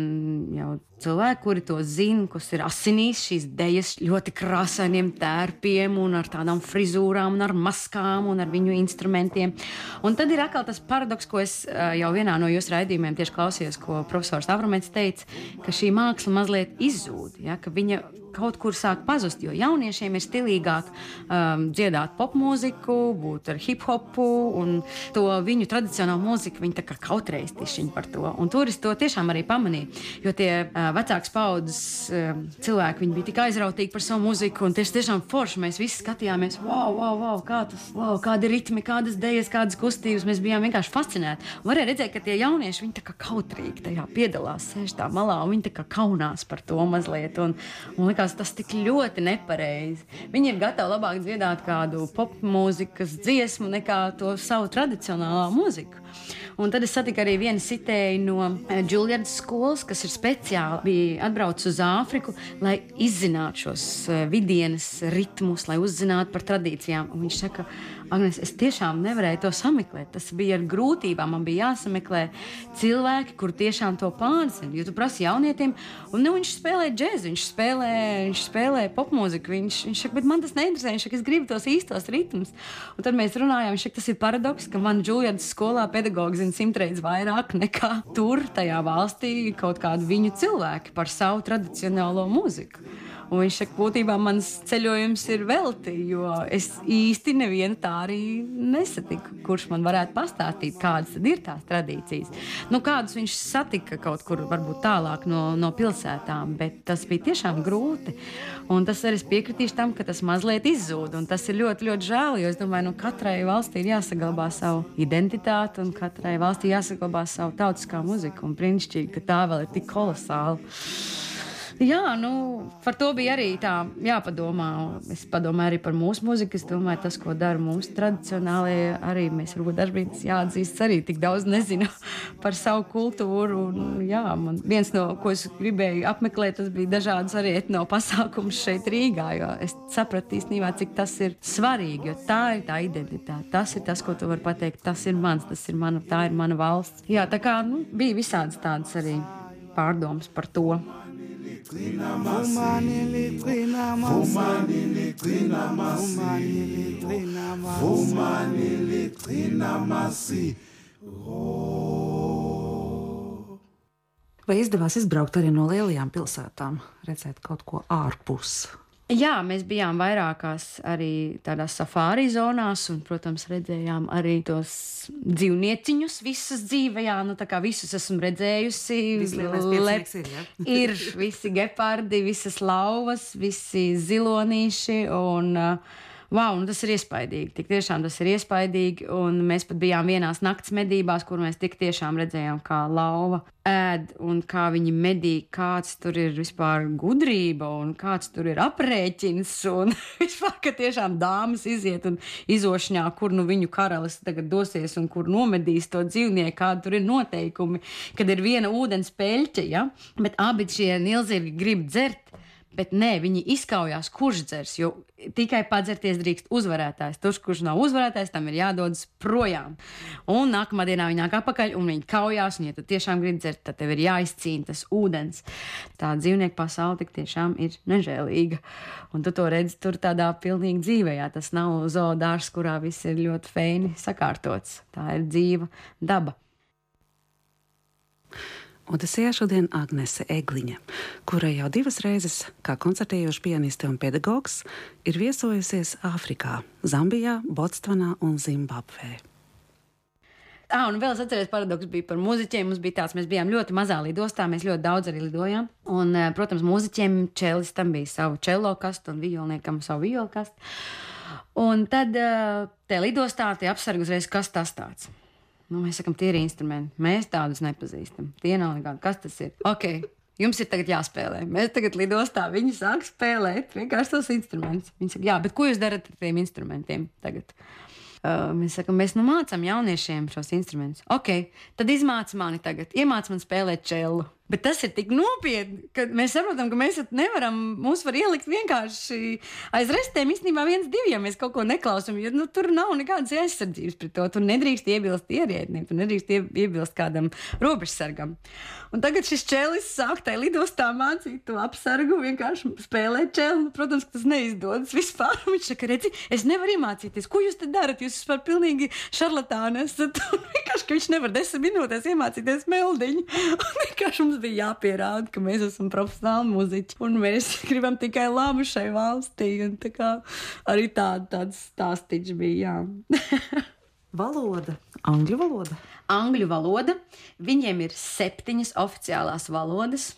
jau cilvēki, kuri to zina, kas ir asinīs, šīs dejas ļoti krāsainiem tērpiem, un ar tādām frizūrām, un ar maskām, un ar viņu instrumentiem. Un tad ir atkal tas paradoks, ko es jau vienā no jūsu raidījumiem tieši klausījos, ko profesors Avramets teica, ka šī māksla mazliet izzūd, ja, ka viņa kaut kur sāk pazust, jo jauniešiem ir stilīgāk um, dziedāt popmūziku, būt ar hip hopu un to viņu tradicionālo mūziku. Viņi kā kautreiz tišķiņ par to. Un tur es to tiešām arī pamanīju, jo tie uh, vecāks paudzes uh, cilvēki, bija tik aizrautīgi par savu mūziku, un tieši tiešām forši mēs visi skatījāmies, wow, wow, wow, kā tas, wow, kāda ir ritmi, kādas dejas, kādas kustības. Mēs bijām vienkārši fascinēti. Un varēja redzēt, ka tie jaunieši, viņi kā kautrīgi tajā piedalās, sēž tā malā, un viņi kā kaunās par to mazliet. Un, un likās tas tik ļoti nepareizi. Viņi ir gatavi labāk dziedāt kādu popmūzikas dziesmu nekā to savu tradicionālo mūziku. Un tad es satiku arī vienu sitēju no Džuljardas skolas, kas ir speciāli bija atbraucis uz Āfriku, lai izzinātu šos eh, vidienas ritmus, lai uzzinātu par tradīcijām. Un viņš saka, Agnes, es tiešām nevarēju to sameklēt. Tas bija ar grūtībām. Man bija jāsameklē cilvēki, kur tiešām to pārzina. Jo tu prasi jaunietim, un nu, viņš spēlē džēzu, viņš spēlē, viņš spēlē popmūziku. Viņš, viņš saka, bet man tas neinteresē. Viņš saka, es gribu tos īstos ritmus. Un tad mēs runājām, viņš saka, tas ir paradoks, ka man Džuljardas skolā pedagogs zina simtreiz vairāk nekā tur, tajā valstī, kaut kādu viņu cilvēku par savu tradicionālo mūziku. Un viņš saka, būtībā mans ceļojums ir velti, jo es īsti nevienu tā arī nesatiku, kurš man varētu pastāstīt, kādas ir tās tradīcijas. Nu, kādus viņš satika kaut kur, varbūt tālāk no, no pilsētām, bet tas bija tiešām grūti. Un tas arī piekritīšu tam, ka tas mazliet izzūd. Tas ir ļoti, ļoti žēl, jo es domāju, nu, katrai valstī ir jāsaglabā savu identitāti un katrai valstī jāsaglabā savu tautiskā muzika. Un brīnišķīgi, ka tā vēl ir tik kolosāla. Jā, nu, par to bija arī tā jāpadomā. Es padomāju arī par mūsu mūziku. Es domāju, tas, ko dara mūsu tradicionālie, arī mēs dažkārt jāatzīst, arī tik daudz nezinu par savu kultūru. Un, jā, man viens no, ko es gribēju apmeklēt, tas bija dažādas arī etno pasākums šeit Rīgā, jo es sapratu īstenībā, cik tas ir svarīgi, jo tā ir tā identitāte. Tas ir tas, ko tu vari pateikt, tas ir mans, tas ir mana, tā ir mana valsts. Jā, tā kā nu, bija visādas tādas arī pārdomas par to. Ligcina Vumani ligcina ligcina Vai izdevās izbraukt arī no lielajām pilsētām, redzēt kaut ko ārpus? Jā, mēs bijām vairākās arī tādās safāri zonās, un, protams, redzējām arī tos dzīvnieciņus visas dzīvē. Jā, nu tā kā visus esmu redzējusi. Lep- ir, jā? ir visi gepardi, visas lauvas, visi zilonīši. Un, uh, Wow, nu tas ir iespaidīgi. Tik tiešām tas ir iespaidīgi. Un mēs pat bijām vienās naktas medībās, kur mēs tik tiešām redzējām, kā lauva ēd un kā viņi medī, kāds tur ir vispār gudrība un kāds tur ir aprēķins. Un vispār, ka tiešām dāmas iziet un izošņā, kur nu viņu karalis tagad dosies un kur nomedīs to dzīvnieku, kādi tur ir noteikumi, kad ir viena ūdens peļķe, ja? bet abi šie nilzīgi grib dzert. Bet nē, viņi izkaujās, kurš dzers, jo tikai padzerties drīkst uzvarētājs. Tur, kurš nav uzvarētājs, tam ir jādodas projām. Un nākamā dienā viņi nāk atpakaļ un viņi kaujās. Un, ja tu tiešām gribi dzert, tad tev ir jāizcīna tas ūdens. Tā dzīvnieku pasaule tik tiešām ir nežēlīga. Un tu to redzi tur tādā pilnīgi dzīvē. Jā. Tas nav zoodārs, kurā viss ir ļoti feini sakārtots. Tā ir dzīva daba. Un tas ir šodien Agnese Egliņa, kura jau divas reizes, kā koncertējoša pianiste un pedagogs, ir viesojusies Āfrikā, Zambijā, Botsvanā un Zimbabvē. Ah, un vēl es atceros, paradoks bija par mūziķiem. Mums bija tāds, mēs bijām ļoti mazā lidostā, mēs ļoti daudz arī lidojām. Un, protams, mūziķiem čelistam bija savu čelo kastu un violniekam savu violu kastu. Un tad te lidostā tie apsargi uzreiz, kas tas tāds. Nu, mēs sakām, tie ir instrumenti. Mēs tādus nepazīstam. Tie nav nekādi. Kas tas ir? Okay. Jums ir tagad jāspēlē. Mēs tagad lidostā viņi sāk spēlēt vienkārši tos instrumentus. Viņi saka, jā, bet ko jūs darat ar tiem instrumentiem tagad? Uh, mēs sakām, mēs nu mācām jauniešiem šos instrumentus. Ok, tad izmāc mani tagad, iemāc man spēlēt čelu. Bet tas ir tik nopietni, ka mēs saprotam, ka mēs nevaram, mūs var ielikt vienkārši aiz restēm. Īstenībā viens, divi, ja mēs kaut ko neklausām, jo nu, tur nav nekādas aizsardzības pret to. Tur nedrīkst iebilst ierēdnim, tur nedrīkst ie- iebilst kādam robežsargam. Un tagad šis čēlis sāk tajā lidostā mācīt to apsargu, vienkārši spēlēt čēlu. Protams, ka tas neizdodas vispār. Viņš saka, redzi, es nevaru iemācīties. Ko jūs te darat? Jūs esat pilnīgi šarlatāni. esat." Un vienkārši, ka viņš nevar desmit minūtēs iemācīties meldiņu. Un vienkārši mums bija jāpierāda, ka mēs esam profesionāli muzeķi. Un mēs gribam tikai labu šai valstī. Un tā kā arī tāda, tāds stāstīts bija. Jā. Valoda, angļu valoda. angļu valoda. Viņiem ir septiņas oficiālās valodas,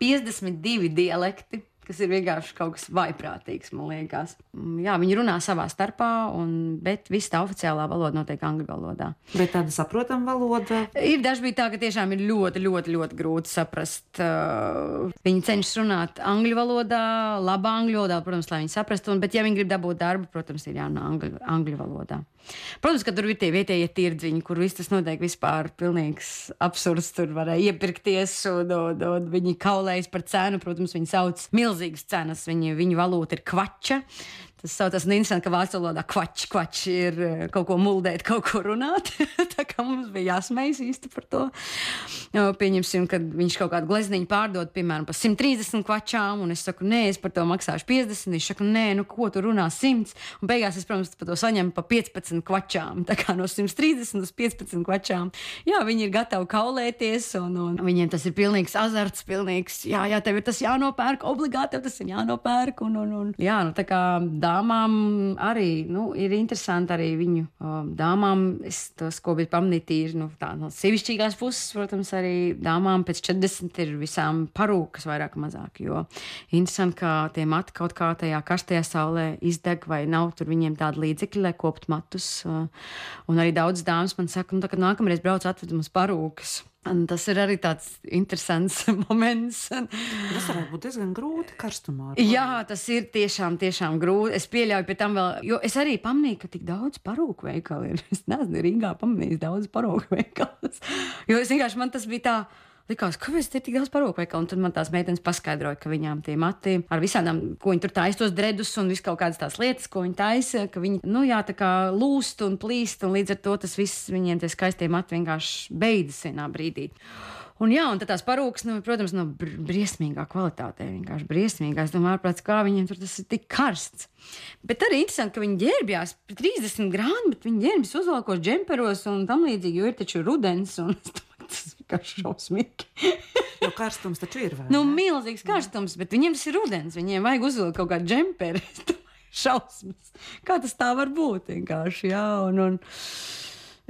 52 dialekti. Kas ir vienkārši kaut kas vaiprātīgs, man liekas. Mm, Jā, viņi runā savā starpā, un, bet viss tā oficiālā valoda notiek angļu valodā. Bet tāda saprotama valoda. Ir daži bija tā, ka tiešām ir ļoti, ļoti, ļoti grūti saprast. Uh, viņi cenšas runāt angļu valodā, labā angļu valodā, protams, lai viņi saprastu, un, bet, ja viņi grib dabūt darbu, protams, ir jārunā angļu, angļu valodā. Protams, ka tur ir tie vietējie tirdziņi, kur viss tas notiek vispār pilnīgs absurds. Tur varēja iepirkties, un, un, un viņi kaulējas par cenu. Protams, viņi sauc milzīgas cenas. Viņi, viņu valūta ir kvača. Tas saucās interesanti, ka vācu valodā kvačs, kvačs ir eh, kaut ko muldēt, kaut ko runāt. Tā kā mums bija jāsmējas īsti par to. Pieņemsim, ka viņš kaut kādu glezniņu pārdod, piemēram, par 130 kvačām, un es saku, nē, es par to maksāšu 50. Viņš saka, nē, nu ko tu runā 100. Un beigās es, protams, par to saņemu pa 15 kvačām. Tā kā no 130 uz 15 kvačām. Jā, viņi ir gatavi kaulēties, un, un viņiem tas ir pilnīgs azarts, pilnīgs, jā, jā, tev ir tas jānopērk, obligāti tev tas ir jānopērk. Un, un, un, jā, nu tā kā dāmām arī nu, ir interesanti arī viņu um, dāmām. Es tas, ko biju pamanīti, ir nu, tā, no sievišķīgās puses, protams, arī dāmām pēc 40 ir visām parūkas vairāk vai mazāk. Jo interesanti, ka tie mati kaut kā tajā karstajā saulē izdeg vai nav tur viņiem tāda līdzekļa, lai koptu matus. Uh, un arī daudz dāmas man saka, nu, tā, kad nākamreiz brauc atvedu mums parūkas. Un tas ir arī tāds interesants moments. Tas varētu būt diezgan grūti karstumā. Jā, tas ir tiešām, tiešām grūti. Es pieļauju, pie tam vēl, jo es arī pamanīju, ka tik daudz parūku veikalu ir. Es neesmu Rīgā pamanījis daudz parūku veikalus. Jo es vienkārši man tas bija tā. Likās, kāpēc te ir tik daudz veikalu? Un tad man tās meitenes paskaidroja, ka viņām tie mati ar visādām, ko viņi tur taisa, tos dredus un visu kaut kādas tās lietas, ko viņi taisa, ka viņi, nu jā, tā kā lūst un plīst, un līdz ar to tas viss viņiem tie skaistie mati vienkārši beidzas vienā brīdī. Un, jā, un tās parūkas, nu, protams, no br briesmīgā kvalitātē. Vienkārši briesmīgā. Es domāju, ārprāts, kā viņiem tur tas ir tik karsts. Bet arī interesanti, ka viņi ģērbjās pie 30 grādu, bet viņi ģērbjas uzvalkos džemperos un tam līdzīgi, jo ir taču rudens. Un, es domāju, vienkārši šausmīgi. Jo karstums taču ir. vai nu, milzīgs karstums, bet viņiem tas ir rudens. Viņiem vajag uzvilkt kaut kādu džemperi. Šausmas. Kā tas tā var būt? Vienkārši, jā, un, un,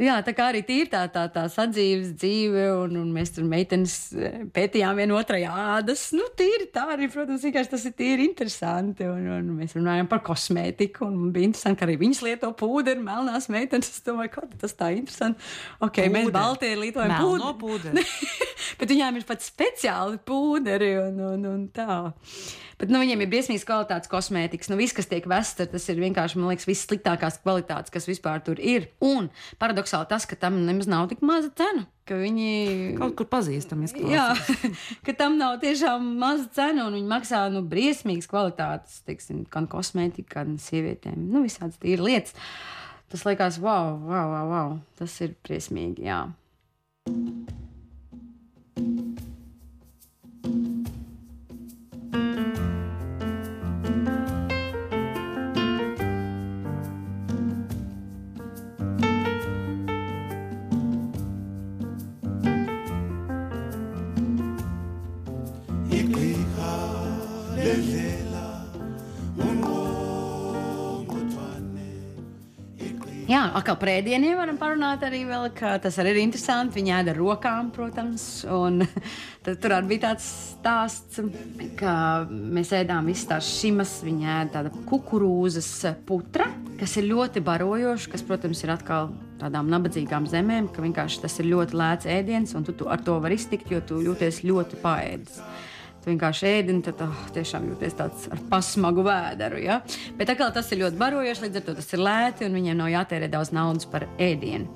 Jā, tā kā arī tīri tā, tā, tā sadzīves dzīve, un, un mēs tur meitenes eh, pētījām vienu otrai ādas. Nu, tīri tā arī, protams, vienkārši tas ir tīri interesanti. Un, un mēs runājam par kosmētiku, un bija interesanti, ka arī viņas lieto pūderi, melnās meitenes. Es domāju, kā tas tā interesanti. Ok, Pūderi. mēs. Baltie lietojam pūderi. pūderi. Bet viņām ir pat speciāli pūderi un, un, un tā. Bet nu, viņiem ir briesmīgs kvalitātes kosmētikas. Nu, viss, kas tiek vests, tas ir vienkārši, man liekas, viss sliktākās kvalitātes, kas vispār tur ir. Un paradoxāli tas, ka tam nemaz nav tik maza cena. Ka viņi Kaut kur pazīstami Jā, izklausās. ka tam nav tiešām maza cena, un viņi maksā nu, briesmīgas kvalitātes, teiksim, gan kosmētika, gan sievietēm. Nu, visādas tīras lietas. Tas liekas, wow, wow, wow, wow. tas ir briesmīgi. Jā. iqika Jā, atkal prēdieniem varam parunāt arī vēl, ka tas arī ir interesanti. Viņi ēda ar rokām, protams, un tur arī bija tāds stāsts, ka mēs ēdām visas tās šimas, viņi ēda tāda kukurūzas putra, kas ir ļoti barojošs, kas, protams, ir atkal tādām nabadzīgām zemēm, ka vienkārši tas ir ļoti lēts ēdiens, un tu, tu ar to vari iztikt, jo tu jūties ļoti paēdis. Tu vienkārši ēdi, un tad oh, tiešām jūties tāds ar pasmagu vēderu. Ja? Bet atkal tas ir ļoti barojoši, līdz ar to tas ir lēti, un viņiem nav jātērē daudz naudas par ēdienu.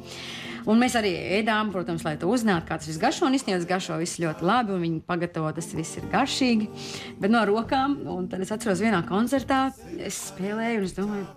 Un mēs arī ēdām, protams, lai to uzzinātu, kā tas viss garšo. Un tas garšo viss ļoti labi, un viņi pagatavo tas viss ir garšīgi. Bet no rokām, un tad es atceros vienā koncertā, es spēlēju, un es domāju,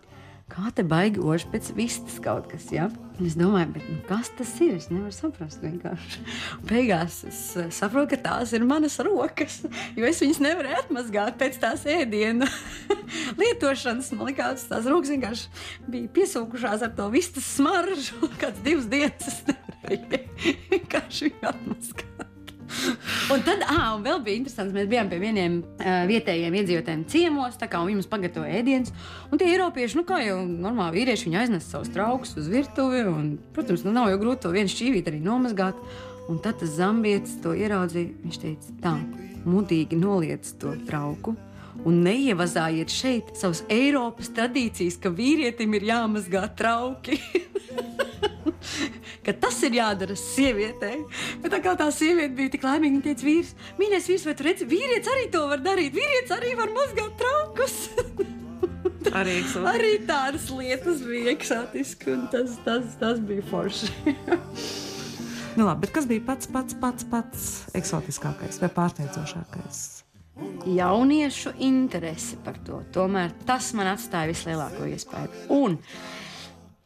kā te baigi oži pēc vistas kaut kas. Ja? Un es domāju, bet, nu, kas tas ir? Es nevaru saprast vienkārši. Beigās es eh, saprotu, ka tās ir manas rokas, jo es viņas nevaru atmazgāt pēc tās ēdiena lietošanas. Man liekas, tās rokas vienkārši bija piesūkušās ar to vistas smaržu. Kāds divas dienas es nevarēju vienkārši atmazgāt. Un tad, ah, un vēl bija interesanti, mēs bijām pie vieniem uh, vietējiem iedzīvotājiem ciemos, tā kā viņi mums pagatavoja ēdienus. Un tie Eiropieši, nu kā jau normāli vīrieši, viņi aiznes savus traukus uz virtuvi. Un, protams, nu nav jau grūti to vienu šķīvīt arī nomazgāt. Un tad tas zambietis to ieraudzīja. Viņš teica, tā, mudīgi noliec to trauku. Un neievazājiet šeit savas Eiropas tradīcijas, ka vīrietim ir jāmazgā trauki. ka tas ir jādara sievietei. Bet tā kā tā sieviete bija tik laimīga, viņa teica, vīrs, mīļais vīrs, vai tu redzi, vīrietis arī to var darīt. Vīrietis arī var mazgāt traukus. Arī, arī tādas lietas bija eksotiski, un tas, tas, tas bija forši. Nu, labi, bet kas bija pats, pats, pats, pats eksotiskākais vai pārsteidzošākais? Jauniešu interese par to. Tomēr tas man atstāja vislielāko iespēju. Un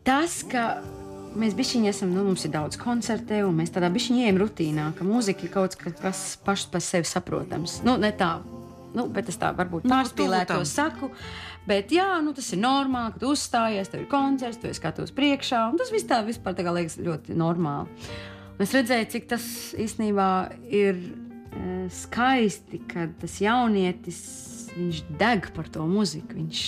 tas, ka mēs bišķiņi esam, nu, mums ir daudz koncertu, un mēs tādā bišķiņi ejam rutīnā, ka mūzika ir kaut kas, pašs par sevi saprotams. Nu, ne tā, nu, bet es tā varbūt Nu, pārspīlēju to saku. Bet, jā, nu, tas ir normāli, ka tu uzstājies, tev ir koncerts, tu skatos priekšā, un tas viss tā vispār tā kā liekas ļoti normāli. Un es redzēju, cik tas īstenībā ir skaisti, kad tas jaunietis, deg par to muziku. Viņš,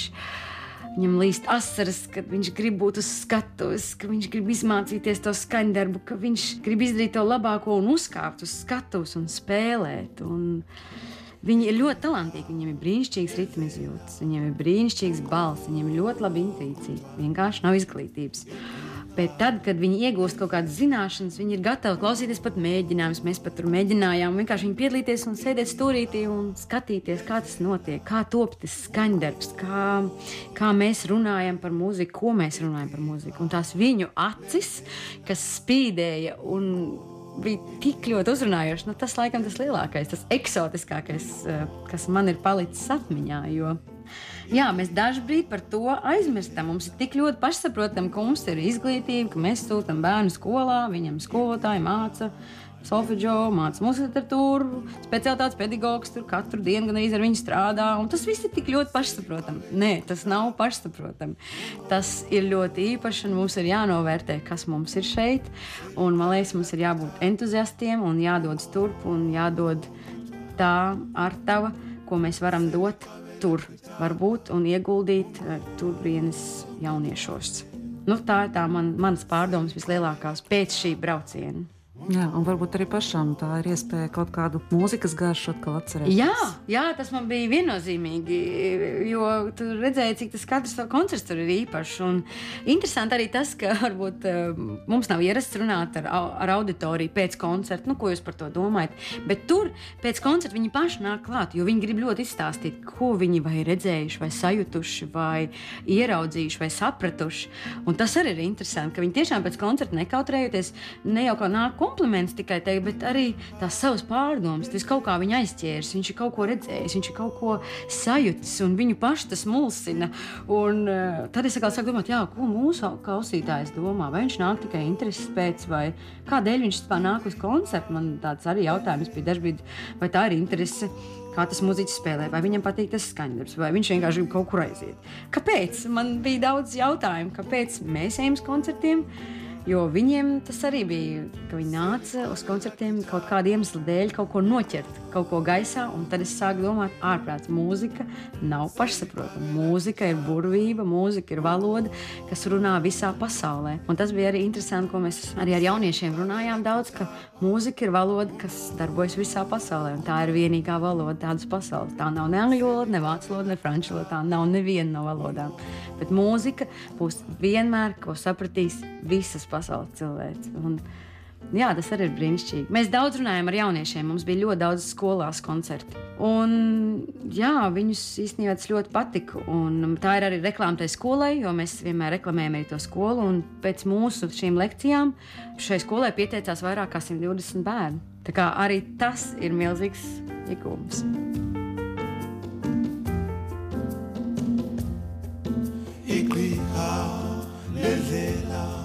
Viņam līst asaras, kad viņš grib būt uz skatuves, ka viņš grib izmācīties to skaņdarbu, ka viņš grib izdarīt to labāko un uzkāpt uz skatuves un spēlēt. Un viņi ir ļoti talantīgi, viņiem ir brīnišķīgs izjūtas, viņiem ir brīnišķīgs balss, viņiem ir ļoti laba intuīcija. Vienkārši nav izglītības. Bet tad, kad viņi iegūst kaut kādas zināšanas, viņi ir gatavi klausīties pat mēģinājumus. Mēs pat tur mēģinājām vienkārši piedalīties un sēdēt stūrītī un skatīties, kā tas notiek, kā top tas skaņdarbs, kā, kā mēs runājam par mūziku, ko mēs runājam par mūziku. Un tās viņu acis, kas spīdēja un bija tik ļoti uzrunājoši, nu, tas laikam tas lielākais, tas eksotiskākais, eh, kas man ir palicis atmiņā. Jo Jā, mēs dažkārt par to aizmirstam. Mums ir tik ļoti pašsaprotami, ka mums ir izglītība, ka mēs sūtām bērnu skolā, viņam skolotāji māca. Solfeģo, mācīja mūzikas literatūru, speciālitātes pedagogs tur katru dienu gan arī ar viņu strādā. Tas viss ir tik ļoti pašsaprotami. Nē, tas nav pašsaprotami. Tas ir ļoti īpaši, un mums ir jānovērtē, kas mums ir šeit. Un, man liekas, mums ir jābūt entuziastiem un jādodas turp un jādod tā ar tavu, ko mēs varam dot tur, varbūt, un ieguldīt eh, turienes jauniešos. Nu, tā ir tā man, manas pārdomas vislielākās pēc šī brauciena. Jā, un varbūt arī pašām tā ir iespēja kaut kādu mūzikas garšu atkal atcerēties. Jā, jā, tas man bija viennozīmīgi, jo tur redzēja, cik tas katrs koncerts tur ir īpašs. Un interesanti arī tas, ka varbūt eh, mums nav ierasts runāt ar, ar auditoriju pēc koncerta, nu, ko jūs par to domājat. Bet tur pēc koncerta viņi paši nāk klāt, jo viņi grib ļoti izstāstīt, ko viņi vai redzējuši, vai sajutuši, vai ieraudzījuši, vai sapratuši. Un tas arī ir interesanti, ka viņi tiešām pēc koncerta nekautrējoties, ne jau kā nāk kompliments tikai teikt, bet arī tās savas pārdomas. Tas kaut kā viņa aizķērs, viņš ir kaut ko redzējis, viņš ir kaut ko sajūtis, un viņu pašu tas mulsina. Un, uh, tad es sāku domāt, jā, ko mūsu klausītājs domā. Vai viņš nāk tikai intereses pēc, vai kādēļ viņš vispār nāk uz koncertu. Man tāds arī jautājums bija dažkārt, vai tā ir interese. Kā tas mūziķis spēlē, vai viņam patīk tas skaņdarbs, vai viņš vienkārši grib kaut kur aiziet. Kāpēc? Man bija daudz jautājumu, kāpēc mēs ejam uz koncertiem. Jo viņiem tas arī bija, ka viņi nāca uz koncertiem kaut kāda iemesla dēļ, kaut ko noķert, kaut ko gaisā. Tad es sāku domāt, ārprāts, mūzika nav pašsaprotama. Mūzika ir burvība, mūzika ir valoda, kas runā visā pasaulē. Un tas bija arī interesanti, ko mēs arī ar jauniešiem runājām daudz, ka mūzika ir valoda, kas darbojas visā pasaulē. Tā ir vienīgā valoda tādas pasaules. Tā nav ne angļu valoda, ne vācu valoda, ne franču valoda. Tā nav neviena no valodām. Bet mūzika būs vienmēr, ko sapratīs visas pasaules cilvēks. Un, jā, tas arī ir brīnišķīgi. Mēs daudz runājam ar jauniešiem. Mums bija ļoti daudz skolās koncerti. Un, jā, viņus īstenībā tas ļoti patika. Un tā ir arī reklāma tai skolai, jo mēs vienmēr reklamējam arī to skolu. Un pēc mūsu šīm lekcijām šai skolai pieteicās vairāk kā 120 bērnu. Tā kā arī tas ir milzīgs iegūms. iqhiha lendlela ungqongqothwane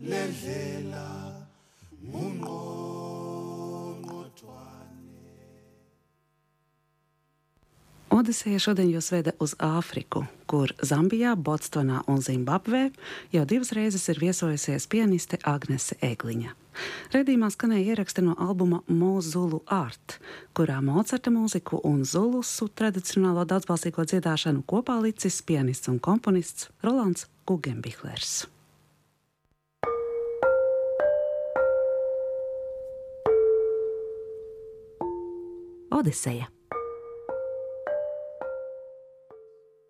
lendlela ungqongqothwane Odiseja šodien jūs veda uz Āfriku, kur Zambijā, Botstonā un Zimbabvē jau divas reizes ir viesojusies pianiste Agnese Egliņa. Redījumā skanēja ieraksti no albuma Mozulu Art, kurā Mocarta mūziku un zulusu tradicionālo daudzbalsīgo dziedāšanu kopā licis pianists un komponists Rolands Kugenbihlers. Odiseja